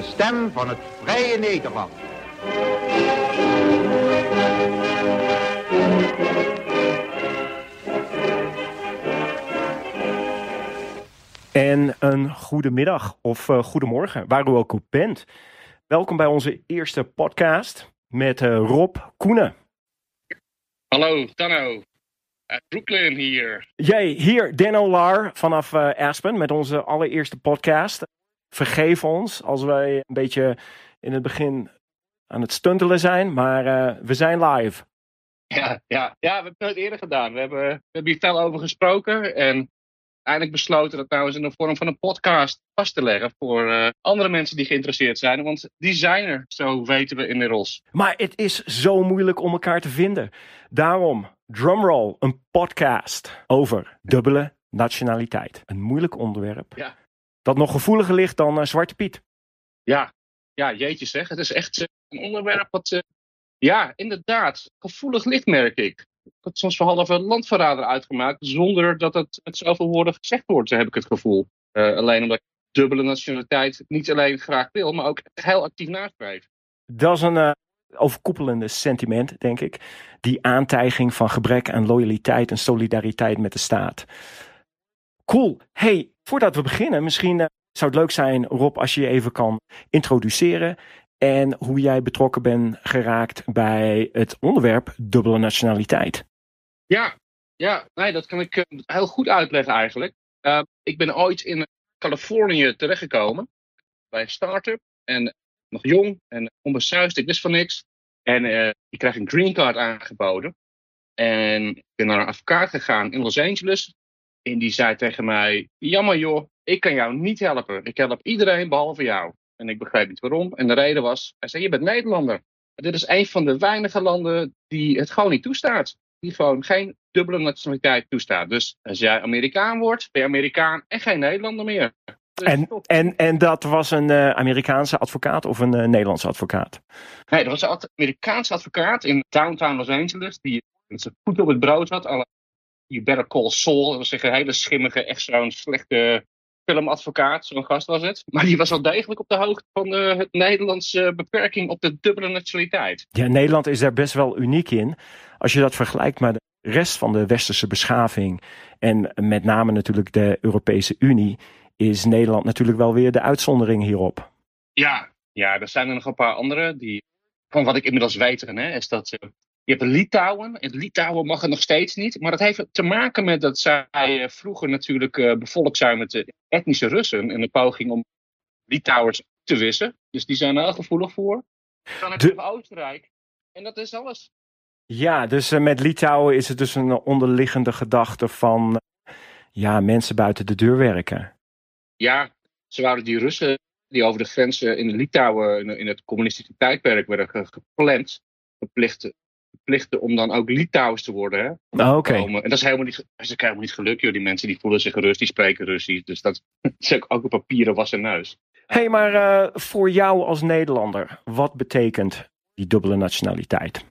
De stem van het vrije Nederland. En een goede middag of uh, goedemorgen, waar u ook op bent. Welkom bij onze eerste podcast met uh, Rob Koenen. Hallo, Danno. Uit Brooklyn hier. Jij hier, Denno Lar vanaf uh, Aspen met onze allereerste podcast. Vergeef ons als wij een beetje in het begin aan het stuntelen zijn, maar we zijn live. Ja, ja, ja, we hebben het eerder gedaan. We hebben, we hebben hier veel over gesproken en eigenlijk besloten dat nou eens in de vorm van een podcast vast te leggen voor uh, andere mensen die geïnteresseerd zijn. Want die zijn er, zo weten we inmiddels. Maar het is zo moeilijk om elkaar te vinden. Daarom, Drumroll, een podcast over dubbele nationaliteit. Een moeilijk onderwerp. Ja. Dat nog gevoeliger ligt dan uh, Zwarte Piet. Ja, ja, jeetje zeg. Het is echt een onderwerp wat, uh, ja, inderdaad, gevoelig ligt, merk ik het soms voor halve landverrader uitgemaakt. Zonder dat het met zoveel woorden gezegd wordt, heb ik het gevoel. Alleen omdat ik dubbele nationaliteit niet alleen graag wil, maar ook heel actief nastreef. Dat is een overkoepelende sentiment, denk ik. Die aantijging van gebrek aan loyaliteit en solidariteit met de staat. Cool. Hey, voordat we beginnen, misschien uh, zou het leuk zijn, Rob, als je je even kan introduceren. En hoe jij betrokken bent geraakt bij het onderwerp dubbele nationaliteit. Ja, ja nee, dat kan ik uh, heel goed uitleggen eigenlijk. Uh, ik ben ooit in Californië terechtgekomen bij een start-up. En nog jong en onbesuisd, ik wist van niks. En uh, ik kreeg een green card aangeboden. En ik ben naar een advocaat gegaan in Los Angeles. En die zei tegen mij: Jammer joh, ik kan jou niet helpen. Ik help iedereen behalve jou. En ik begreep niet waarom. En de reden was: hij zei: Je bent Nederlander. Dit is een van de weinige landen die het gewoon niet toestaat. Die gewoon geen dubbele nationaliteit toestaat. Dus als jij Amerikaan wordt, ben je Amerikaan en geen Nederlander meer. Dus en, en, en dat was een uh, Amerikaanse advocaat of een uh, Nederlandse advocaat? Nee, dat was een Amerikaanse advocaat in downtown Los Angeles. Die met zijn voet op het brood had. Alle, you better call Saul. Dat was een hele schimmige, echt zo'n slechte filmadvocaat, zo'n gast was het. Maar die was wel degelijk op de hoogte van uh, het Nederlandse beperking op de dubbele nationaliteit. Ja, Nederland is daar best wel uniek in. Als je dat vergelijkt met de rest van de westerse beschaving en met name natuurlijk de Europese Unie, is Nederland natuurlijk wel weer de uitzondering hierop. Ja, ja er zijn er nog een paar andere die, van wat ik inmiddels weet, hè, is dat uh, je hebt Litouwen. In Litouwen mag het nog steeds niet. Maar dat heeft te maken met dat zij uh, vroeger natuurlijk uh, bevolkt zijn met de etnische Russen. En de poging om Litouwers te wissen. Dus die zijn er heel gevoelig voor. Dan heb je de... Oostenrijk. En dat is alles. Ja, dus uh, met Litouwen is het dus een onderliggende gedachte van ja, mensen buiten de deur werken. Ja, ze wouden die Russen die over de grenzen in Litouwen in, in het communistische tijdperk werden gepland, verplicht verplichten om dan ook Litouwers te worden. Hè? Oh, Oké. En dat is helemaal niet, dat is helemaal niet gelukt, joh. Die mensen die voelen zich Rus, die spreken Russisch. Dus dat is ook, ook op papieren was en neus. Hé, hey, maar uh, voor jou als Nederlander, wat betekent die dubbele nationaliteit?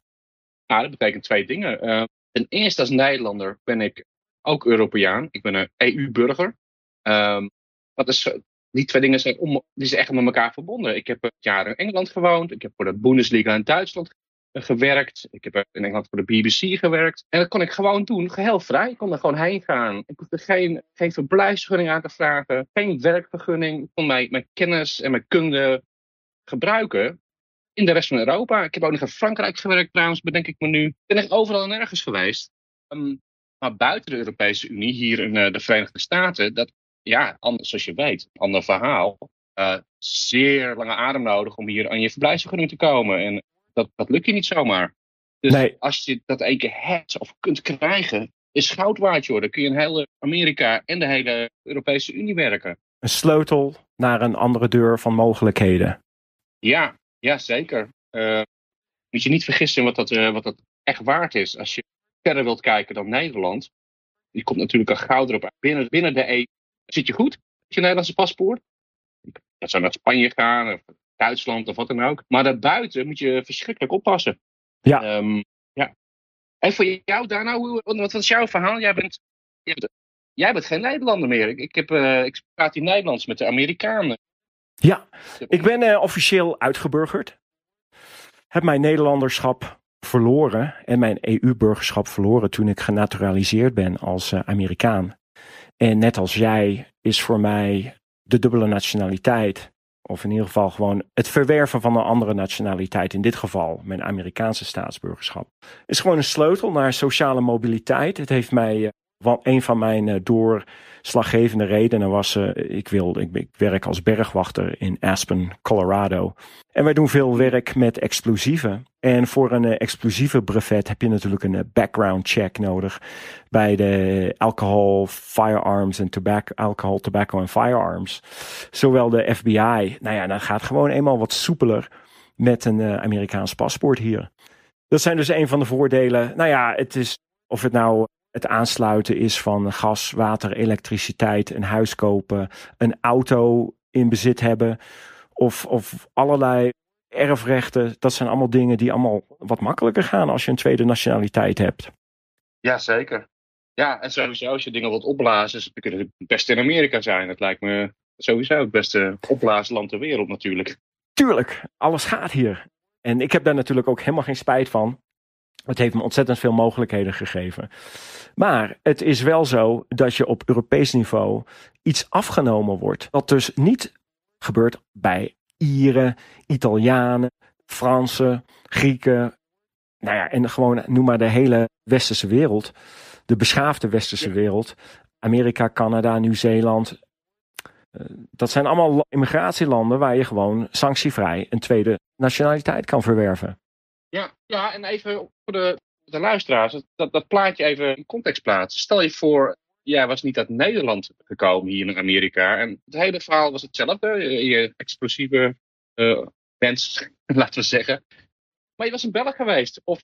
Nou, dat betekent twee dingen. Uh, ten eerste als Nederlander ben ik ook Europeaan. Ik ben een EU-burger. Um, dat is, die twee dingen zijn, om, die zijn echt met elkaar verbonden. Ik heb een jaar in Engeland gewoond. Ik heb voor de Bundesliga in Duitsland gewerkt. Ik heb in Engeland voor de BBC gewerkt. En dat kon ik gewoon doen, geheel vrij. Ik kon er gewoon heen gaan. Ik hoefde geen, geen verblijfsvergunning aan te vragen. Geen werkvergunning. Ik kon mijn, mijn kennis en mijn kunde gebruiken in de rest van Europa. Ik heb ook nog in Frankrijk gewerkt trouwens, bedenk ik me nu. Ik ben echt overal en nergens geweest. Um, maar buiten de Europese Unie, hier in uh, de Verenigde Staten, dat, ja, anders zoals je weet, ander verhaal. Uh, zeer lange adem nodig om hier aan je verblijfsvergunning te komen. En dat, dat lukt je niet zomaar. Dus nee. als je dat één keer hebt of kunt krijgen, is goud waard, joh. Dan kun je in hele Amerika en de hele Europese Unie werken. Een sleutel naar een andere deur van mogelijkheden. Ja, ja zeker. Uh, moet je niet vergissen wat dat, uh, wat dat echt waard is. Als je verder wilt kijken dan Nederland. Die komt natuurlijk al goud erop. Binnen, binnen de EU zit je goed met je Nederlandse paspoort. Dat zou naar Spanje gaan, of Duitsland of wat dan ook. Maar daarbuiten moet je verschrikkelijk oppassen. Ja. Um, ja. En voor jou, Dana, hoe, wat is jouw verhaal? Jij bent, jij bent, jij bent geen Nederlander meer. Ik, ik, heb, uh, ik praat in Nederlands met de Amerikanen. Ja, ik ben uh, officieel uitgeburgerd. Heb mijn Nederlanderschap verloren en mijn EU-burgerschap verloren toen ik genaturaliseerd ben als uh, Amerikaan. En net als jij is voor mij de dubbele nationaliteit, of in ieder geval gewoon het verwerven van een andere nationaliteit, in dit geval mijn Amerikaanse staatsburgerschap, is gewoon een sleutel naar sociale mobiliteit. Het heeft mij uh, een van mijn uh, doorslaggevende redenen was, uh, ik, wil, ik, werk als bergwachter in Aspen, Colorado. En wij doen veel werk met explosieven. En voor een uh, explosieve brevet heb je natuurlijk een background check nodig bij de alcohol, firearms en tobacco, alcohol, tobacco en firearms. Zowel de FBI, nou ja, dan gaat gewoon eenmaal wat soepeler met een Amerikaans paspoort hier. Dat zijn dus een van de voordelen. Nou ja, het is of het nou het aansluiten is van gas, water, elektriciteit, een huis kopen, een auto in bezit hebben of, of allerlei erfrechten. Dat zijn allemaal dingen die allemaal wat makkelijker gaan als je een tweede nationaliteit hebt. Ja, zeker. Ja, en sowieso als je dingen wilt opblazen, kunnen het best in Amerika zijn. Het lijkt me sowieso het beste opblaasland ter wereld natuurlijk. Tuurlijk, alles gaat hier. En ik heb daar natuurlijk ook helemaal geen spijt van. Het heeft me ontzettend veel mogelijkheden gegeven. Maar het is wel zo dat je op Europees niveau iets afgenomen wordt. Wat dus niet gebeurt bij Ieren, Italianen, Fransen, Grieken. Nou ja, en gewoon noem maar de hele westerse wereld. De beschaafde westerse wereld. Amerika, Canada, Nieuw-Zeeland. Eh, dat zijn allemaal immigratielanden waar je gewoon sanctievrij een tweede nationaliteit kan verwerven. Ja, ja en even voor de, de luisteraars, dat, dat plaatje even in context plaatsen. Stel je voor, jij was niet uit Nederland gekomen hier naar Amerika. En het hele verhaal was hetzelfde. Je, je explosieve uh, mens, laten we zeggen. Maar je was een Belg geweest. Of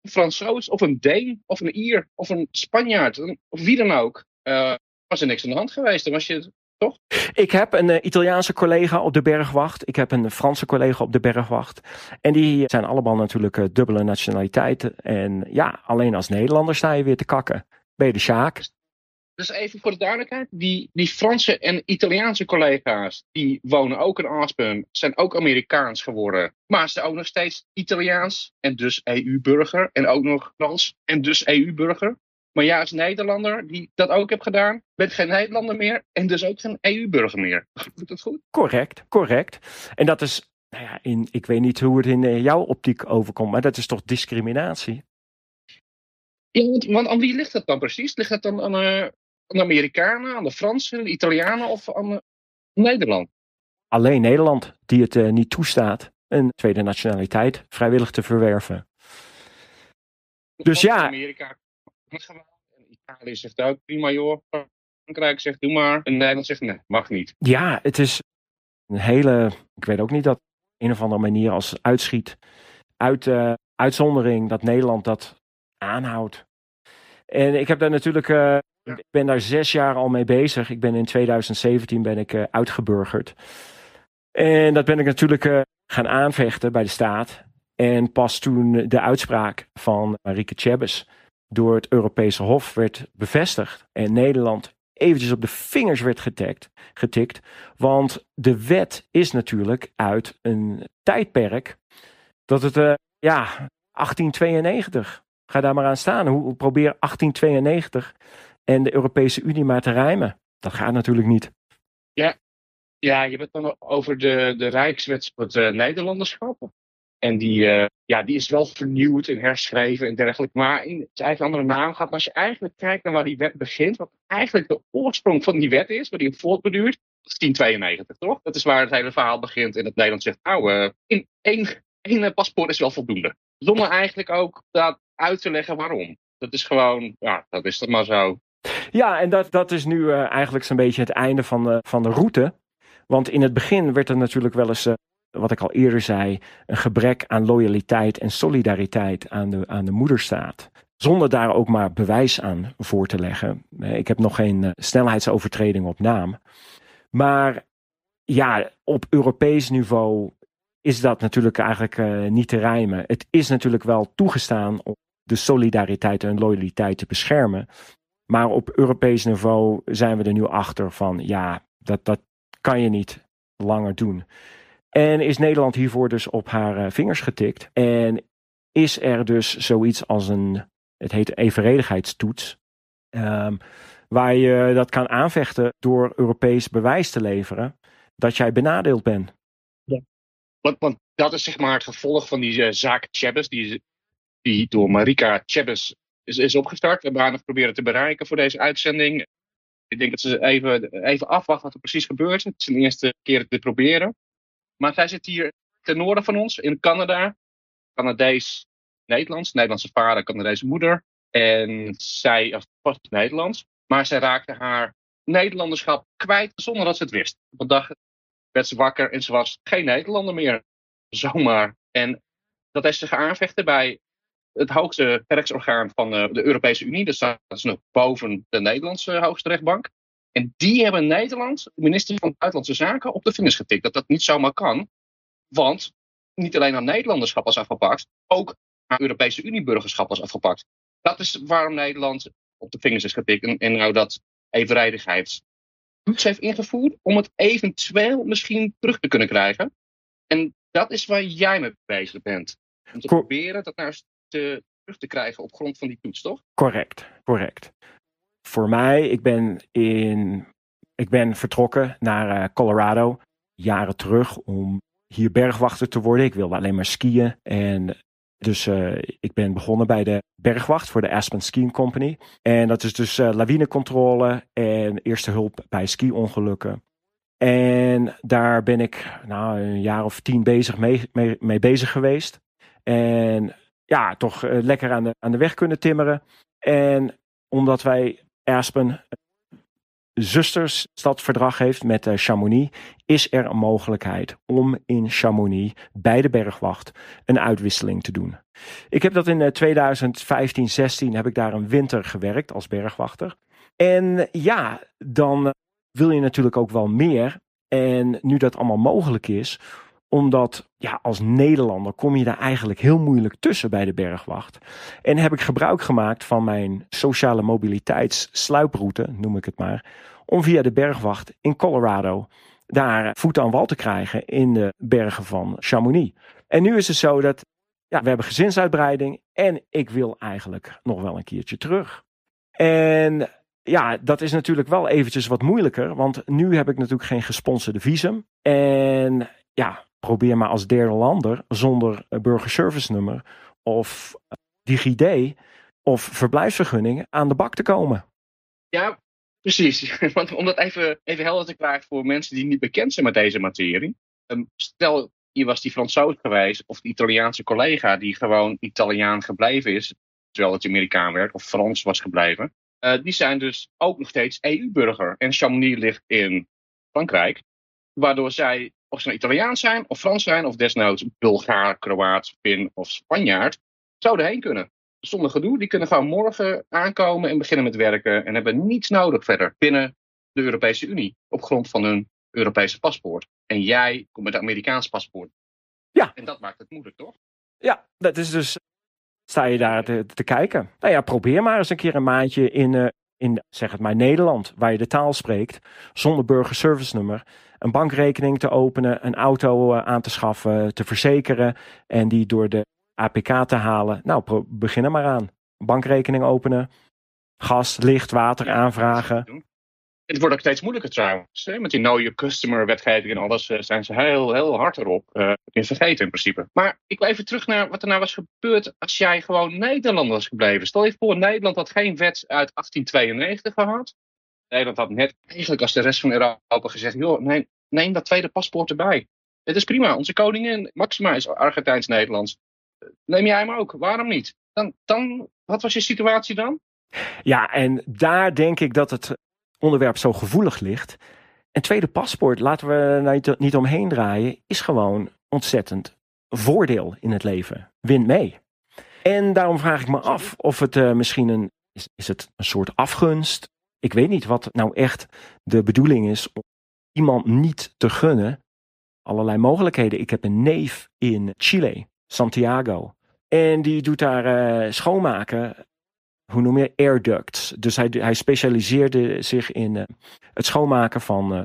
een Fransoos, of een Deen, of een Ier, of een Spanjaard. Of wie dan ook. Uh, was er niks aan de hand geweest. Dan was je toch? Ik heb een uh, Italiaanse collega op de bergwacht. Ik heb een Franse collega op de bergwacht. En die zijn allemaal natuurlijk uh, dubbele nationaliteiten. En ja, alleen als Nederlander sta je weer te kakken. Ben je de Sjaak? Dus even voor de duidelijkheid. Die, die Franse en Italiaanse collega's, die wonen ook in Aspen. Zijn ook Amerikaans geworden. Maar ze ook nog steeds Italiaans en dus EU-burger. En ook nog Frans en dus EU-burger. Maar ja, als Nederlander die dat ook heb gedaan, bent geen Nederlander meer en dus ook geen EU-burger meer. Doet dat goed? Correct, correct. En dat is, nou ja, in, ik weet niet hoe het in eh, jouw optiek overkomt, maar dat is toch discriminatie? Ja, want, want aan wie ligt dat dan precies? Ligt dat dan aan, uh, aan de Amerikanen, aan de Fransen, de Italianen of aan uh, Nederland? Alleen Nederland die het uh, niet toestaat een tweede nationaliteit vrijwillig te verwerven. Dus ja. Amerika en Italië zegt ook prima joh. Frankrijk zegt doe maar. En Nederland zegt nee, mag niet. Ja, het is een hele, ik weet ook niet dat een of andere manier als uitschiet uit uh, uitzondering dat Nederland dat aanhoudt. En ik heb daar natuurlijk, uh, ja. ik ben daar zes jaar al mee bezig. Ik ben in 2017 ben ik uh, uitgeburgerd. En dat ben ik natuurlijk gaan aanvechten bij de staat. En pas toen de uitspraak van Marieke Tjebbes door het Europese Hof werd bevestigd en Nederland eventjes op de vingers werd getikt, getikt. Want de wet is natuurlijk uit een tijdperk dat het, uh, ja, 1892. Ga daar maar aan staan. Hoe, probeer 1892 en de Europese Unie maar te rijmen. Dat gaat natuurlijk niet. Ja, ja je hebt dan over de, de Rijkswet voor het uh, Nederlanderschap. En die, uh, ja, die is wel vernieuwd en herschreven en dergelijke. Maar in zijn eigen andere naam gaat. Maar als je eigenlijk kijkt naar waar die wet begint. Wat eigenlijk de oorsprong van die wet is. Waar die op voortbeduurt. Dat is 1092, toch? Dat is waar het hele verhaal begint. En het Nederland zegt, nou, uh, in één, één paspoort is wel voldoende. Zonder eigenlijk ook dat uit te leggen waarom. Dat is gewoon, ja, dat is dat maar zo. Ja, en dat, dat is nu eigenlijk zo'n beetje het einde van van de route. Want in het begin werd er natuurlijk wel eens wat ik al eerder zei, een gebrek aan loyaliteit en solidariteit aan de, aan de moederstaat. Zonder daar ook maar bewijs aan voor te leggen. Ik heb nog geen uh, snelheidsovertreding op naam. Maar ja, op Europees niveau is dat natuurlijk eigenlijk uh, niet te rijmen. Het is natuurlijk wel toegestaan om de solidariteit en loyaliteit te beschermen. Maar op Europees niveau zijn we er nu achter van ja, dat, dat kan je niet. langer doen. En is Nederland hiervoor dus op haar eh, vingers getikt. En is er dus zoiets als een, het heet evenredigheidstoets. Um, waar je dat kan aanvechten door Europees bewijs te leveren dat jij benadeeld bent. Ja. Want, dat is zeg maar het gevolg van die uh, zaak Chebes, die, die door Marika Chebes is, is opgestart. We hebben nog proberen te bereiken voor deze uitzending. Ik denk dat ze even, even afwachten wat er precies gebeurt. Het is de eerste keer te proberen. Maar zij zit hier ten noorden van ons, in Canada. Canadees Nederlands. Nederlandse vader, Canadese moeder. En zij was Nederlands. Maar zij raakte haar Nederlanderschap kwijt zonder dat ze het wist. Op een dag werd ze wakker en ze was geen Nederlander meer. Zomaar. En dat heeft ze aanvechten bij het hoogste rechtsorgaan van de, de Europese Unie. Dat staat dus nog boven de Nederlandse hoogste rechtbank. En die hebben Nederland, de minister van Buitenlandse Zaken, op de vingers getikt. Dat dat niet zomaar kan. Want niet alleen aan Nederlanderschap was afgepakt, ook aan Europese Unie-burgerschap was afgepakt. Dat is waarom Nederland op de vingers is getikt. En, en nou dat evenredigheidstoets heeft ingevoerd om het eventueel misschien terug te kunnen krijgen. En dat is waar jij mee bezig bent. Om te proberen dat nou te, terug te krijgen op grond van die toets, toch? Correct, correct. Voor mij, ik ben, in, ik ben vertrokken naar uh, Colorado jaren terug om hier bergwachter te worden. Ik wilde alleen maar skiën en dus uh, ik ben begonnen bij de bergwacht voor de Aspen Skiing Company. En dat is dus uh, lawinecontrole en eerste hulp bij ski-ongelukken. En daar ben ik nou, een jaar of tien bezig mee, mee, mee bezig geweest. En ja, toch lekker aan de, aan de weg kunnen timmeren. En omdat wij Aspen zustersstadverdrag heeft met uh, Chamonix, is er een mogelijkheid om in Chamonix bij de bergwacht een uitwisseling te doen. Ik heb dat in 2015, 16 heb ik daar een winter gewerkt als bergwachter. En ja, dan wil je natuurlijk ook wel meer. En nu dat allemaal mogelijk is, omdat ja, als Nederlander kom je daar eigenlijk heel moeilijk tussen bij de bergwacht. En heb ik gebruik gemaakt van mijn sociale mobiliteitssluiproute, noem ik het maar. Om via de bergwacht in Colorado daar voet aan wal te krijgen in de bergen van Chamonix. En nu is het zo dat ja, we hebben gezinsuitbreiding en ik wil eigenlijk nog wel een keertje terug. En ja, dat is natuurlijk wel eventjes wat moeilijker, want nu heb ik natuurlijk geen gesponsorde visum. En ja, probeer maar als derde lander zonder burgerservice nummer of DigiD of verblijfsvergunning aan de bak te komen. Ja, precies. Want om dat even, even helder te krijgen voor mensen die niet bekend zijn met deze materie. Ehm, stel, je was die Fransoos geweest of de Italiaanse collega die gewoon Italiaan gebleven is, terwijl het Amerikaan werd of Frans was gebleven. Uh, die zijn dus ook nog steeds EU-burger. En Chamonix ligt in Frankrijk. Waardoor zij of ze nou Italiaans zijn, of Frans zijn, of desnoods Bulgaar, Kroaat, Fin of Spanjaard, zouden heen kunnen. Zonder gedoe, die kunnen gewoon morgen aankomen en beginnen met werken en hebben niets nodig verder binnen de Europese Unie op grond van hun Europese paspoort. En jij komt met een Amerikaans paspoort. Ja. En dat maakt het moeilijk, toch? Ja, dat is dus. Sta je daar te, te kijken? Nou ja, probeer maar eens een keer een maandje in, uh, in zeg het maar, Nederland, waar je de taal spreekt, zonder burgerservice nummer een bankrekening te openen, een auto eh, aan te schaffen, te verzekeren en die door de APK te halen. Nou, begin er maar aan. Bankrekening openen, gas, licht, water aanvragen. Het wordt ook steeds moeilijker trouwens. Met die know your customer wetgeving en alles eh, zijn ze heel, heel hard erop. Uh, in vergeten in principe. Maar ik wil even terug naar wat er nou was gebeurd als jij gewoon Nederlander was gebleven. Stel je voor, Nederland had geen wet uit 1892 gehad. Nederland had net eigenlijk als de rest van Europa gezegd: joh, neem, neem dat tweede paspoort erbij. Het is prima. Onze koningin Maxima is Argentijns-Nederlands. Neem jij hem ook? Waarom niet? Dan, dan, wat was je situatie dan? Ja, en daar denk ik dat het onderwerp zo gevoelig ligt. Een tweede paspoort, laten we niet, niet omheen draaien, is gewoon ontzettend voordeel in het leven. Win mee. En daarom vraag ik me af of het uh, misschien een. Is, is het een soort afgunst? Ik weet niet wat nou echt de bedoeling is om iemand niet te gunnen. Allerlei mogelijkheden. Ik heb een neef in Chile, Santiago. En die doet daar uh, schoonmaken. Hoe noem je? Air ducts. Dus hij, hij specialiseerde zich in uh, het schoonmaken van uh,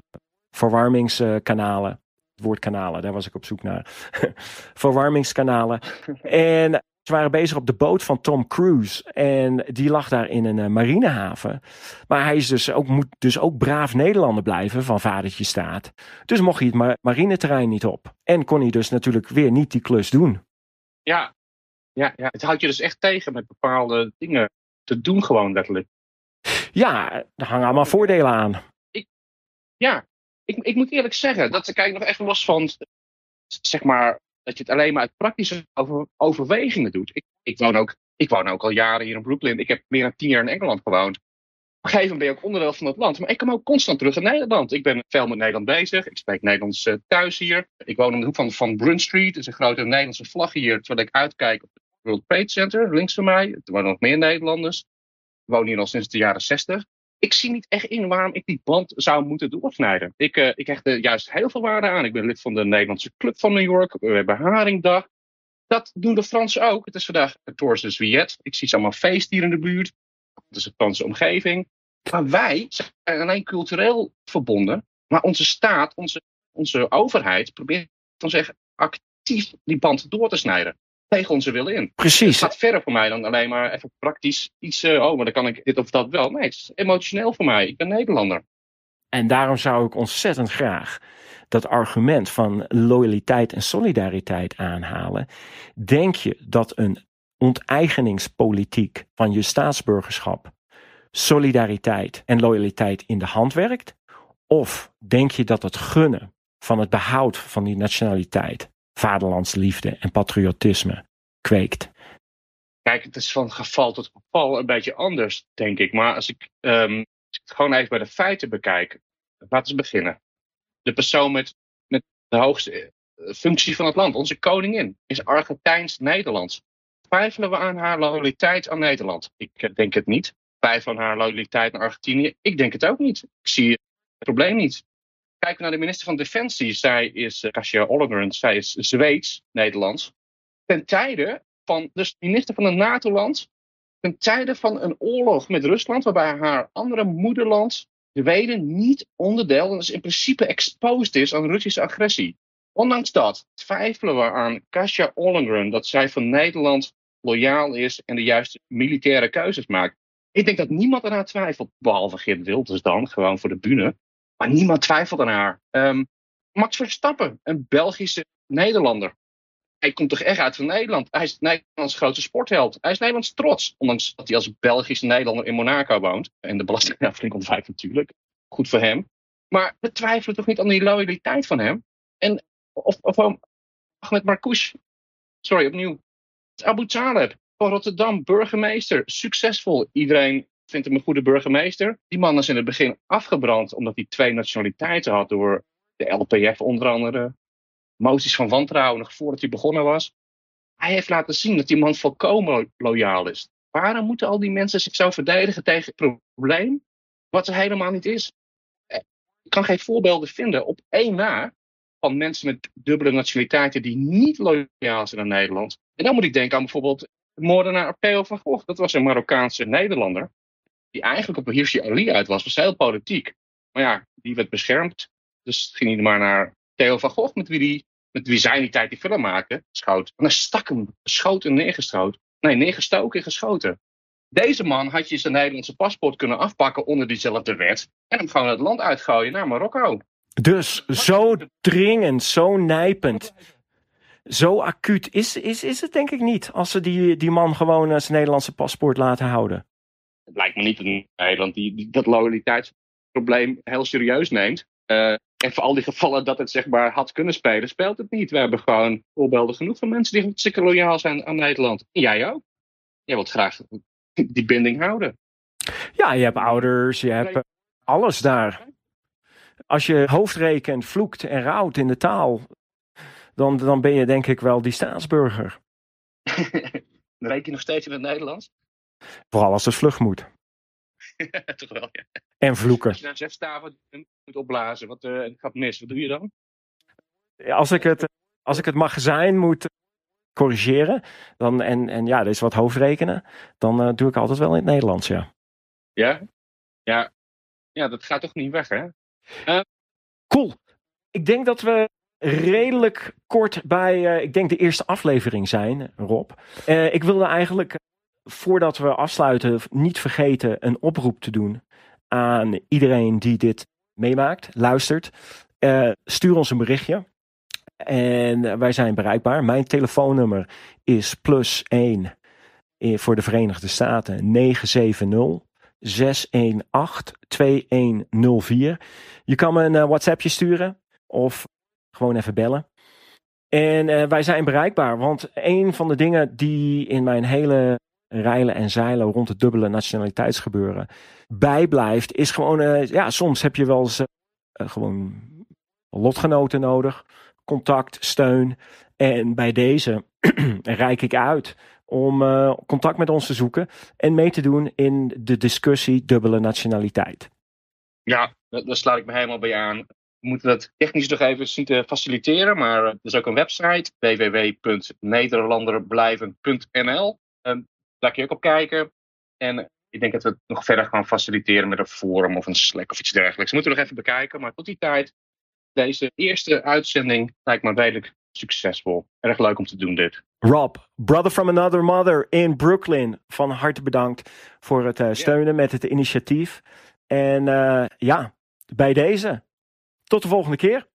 verwarmingskanalen. Het woord kanalen, daar was ik op zoek naar. Verwarmingskanalen. en ze waren bezig op de boot van Tom Cruise. En die lag daar in een uh, marinehaven. Maar hij is dus ook, moet dus ook braaf Nederlander blijven van vadertje staat. Dus mocht hij het ma marineterrein niet op. En kon hij dus natuurlijk weer niet die klus doen. Ja, ja, ja. het houdt je dus echt tegen met bepaalde dingen te doen gewoon letterlijk. Ja, er hangen allemaal voordelen aan. Ik, ja, ik, ik moet eerlijk zeggen, dat kijk nog echt los van, zeg maar, dat je het alleen maar uit praktische over, overwegingen doet. Ik, ik, woon ook, ik woon ook al jaren hier in Brooklyn. Ik heb meer dan tien jaar in Engeland gewoond. Op een gegeven moment ben je ook onderdeel van het land. Maar ik kom ook constant terug in Nederland. Ik ben veel met Nederland bezig. Ik spreek Nederlands uh, thuis hier. Ik woon om de hoek van, van Brun Street. Dat is een grote Nederlandse vlag hier. Terwijl ik uitkijk op World Trade Center, links van mij. Er wonen nog meer Nederlanders. Woon hier al sinds de jaren zestig. Ik zie niet echt in waarom ik die band zou moeten doorsnijden. Ik, uh, ik hecht er juist heel veel waarde aan. Ik ben lid van de Nederlandse Club van New York. We hebben Haringdag. Dat doen de Fransen ook. Het is vandaag Tours de Juillet. Ik zie ze allemaal feest hier in de buurt. Dat is de Franse omgeving. Maar wij zijn alleen cultureel verbonden. Maar onze staat, onze, onze overheid probeert dan zeggen actief die band door te snijden tegen onze wil in. Precies. Het gaat verder voor mij dan alleen maar even praktisch iets. Uh, oh, maar dan kan ik dit of dat wel. Nee, het is emotioneel voor mij. Ik ben Nederlander. En daarom zou ik ontzettend graag dat argument van loyaliteit en solidariteit aanhalen. Denk je dat een onteigeningspolitiek van je staatsburgerschap solidariteit en loyaliteit in de hand werkt? Of denk je dat het gunnen van het behoud van die nationaliteit vaderlandsliefde en patriotisme kweekt. Kijk, het is van geval tot geval een beetje anders, denk ik. Maar als ik, ik het gewoon even bij de feiten bekijk. Laten we beginnen. De persoon met, met de hoogste eh, functie van het land, onze koningin, is Argentijns-Nederlands. Twijfelen we aan haar loyaliteit aan Nederland? Ik eh, denk het niet. Twijfelen aan haar loyaliteit aan Argentinië? Ik denk het ook niet. Ik zie het probleem niet kijken naar de minister van Defensie. Zij is, uh, Kasia Ollengren, zij is Zweeds, Nederlands. Ten tijde van, dus minister van een NATO-land, ten tijde van een oorlog met Rusland, waarbij haar andere moederland, Zweden, niet onderdeel, en dus in principe exposed is aan Russische agressie. Ondanks dat twijfelen we aan Kasia Ollengren dat zij van Nederland loyaal is en de juiste militaire keuzes maakt. Ik denk dat niemand eraan twijfelt, behalve Geert Wilders dan, gewoon voor de bühne. Maar niemand twijfelt aan haar. Um, Max Verstappen, een Belgische Nederlander. Hij komt toch echt uit van Nederland. Hij is Nederlands grootste sportheld. Hij is Nederlands trots. Ondanks dat hij als Belgische Nederlander in Monaco woont. En de belastingafdeling ontwijkt natuurlijk. Goed voor hem. Maar we twijfelen toch niet aan die loyaliteit van hem. En of, of Ahmed Marcouch. Sorry, opnieuw. Abu Taleb van Rotterdam, burgemeester. Succesvol. Iedereen vindt hem een goede burgemeester. Die man is in het begin afgebrand omdat hij twee nationaliteiten had door de LPF onder andere. Moties van wantrouwen nog voordat hij begonnen was. Hij heeft laten zien dat die man volkomen loyaal is. Waarom moeten al die mensen zich zo verdedigen tegen het probleem wat er helemaal niet is? Eh, ik kan geen voorbeelden vinden op één na van mensen met dubbele nationaliteiten die niet loyaal zijn aan Nederland. En dan moet ik denken aan bijvoorbeeld de moordenaar Theo van Gogh. Dat was een Marokkaanse Nederlander die eigenlijk op Hirsi Ali uit was, was heel politiek. Maar ja, die werd beschermd. Dus ging hij maar naar Theo van Gogh, met wie, die, met wie zij die tijd die film maakte, schoot. En hij stak hem, schoot en neergeschoten. Nee, neergestoken en geschoten. Deze man had je zijn Nederlandse paspoort kunnen afpakken onder diezelfde wet. En hem gewoon het land uitgooien naar Marokko. Dus zo dringend, zo nijpend, zo acuut is, is, is het denk ik niet. Als ze die, die man gewoon zijn Nederlandse paspoort laten houden het lijkt me niet een Nederland die, die dat loyaliteitsprobleem heel serieus neemt. Uh, en voor al die gevallen dat het zeg maar had kunnen spelen, speelt het niet. We hebben gewoon voorbeelden genoeg van mensen die hartstikke loyaal zijn aan Nederland. En jij ook. Jij wilt graag die binding houden. Ja, je hebt ouders, je hebt alles daar. Als je hoofdrekent, vloekt en rouwt in de taal, dan, dan ben je denk ik wel die staatsburger. dan je nog steeds in het Nederlands? Vooral als het vlug moet. Toch wel, ja. En vloeken. Als je naar zesstaven moet opblazen, wat uh, gaat mis, wat doe je dan? Als ik het, als ik het magazijn moet corrigeren, dan, en, en ja, er is wat hoofdrekenen, dan uh, doe ik altijd wel in het Nederlands, ja. Ja? Ja, ja dat gaat toch niet weg, hè? Uh, Cool. Ik denk dat we redelijk kort bij, uh, ik denk de eerste aflevering zijn, Rob. Ik wilde eigenlijk, voordat we afsluiten, niet vergeten een oproep te doen aan iedereen die dit meemaakt, luistert. Uh, stuur ons een berichtje. En wij zijn bereikbaar. Mijn telefoonnummer is plus 1 voor de Verenigde Staten 970 618 2104. Je kan me een WhatsAppje sturen of gewoon even bellen. En wij zijn bereikbaar, want een van de dingen die in mijn hele reilen en zeilen rond het dubbele nationaliteitsgebeuren bijblijft, is gewoon, uh, ja, soms heb je wel eens uh, gewoon lotgenoten nodig, contact, steun. En bij deze reik ik uit om contact met ons te zoeken en mee te doen in de discussie dubbele nationaliteit. Ja, daar sluit ik me helemaal bij aan. We moeten dat technisch nog even zien te faciliteren, maar er is ook een website www.nederlanderblijven.nl. daar kun je ook op kijken. En ik denk dat we het nog verder gaan faciliteren met een forum of een Slack of iets dergelijks. moeten we nog even bekijken, maar tot die tijd, deze eerste uitzending lijkt me redelijk succesvol. Erg leuk om te doen dit. Rob, brother from another mother in Brooklyn, van harte bedankt voor het uh, steunen yeah. met het initiatief. En uh, ja, bij deze tot de volgende keer.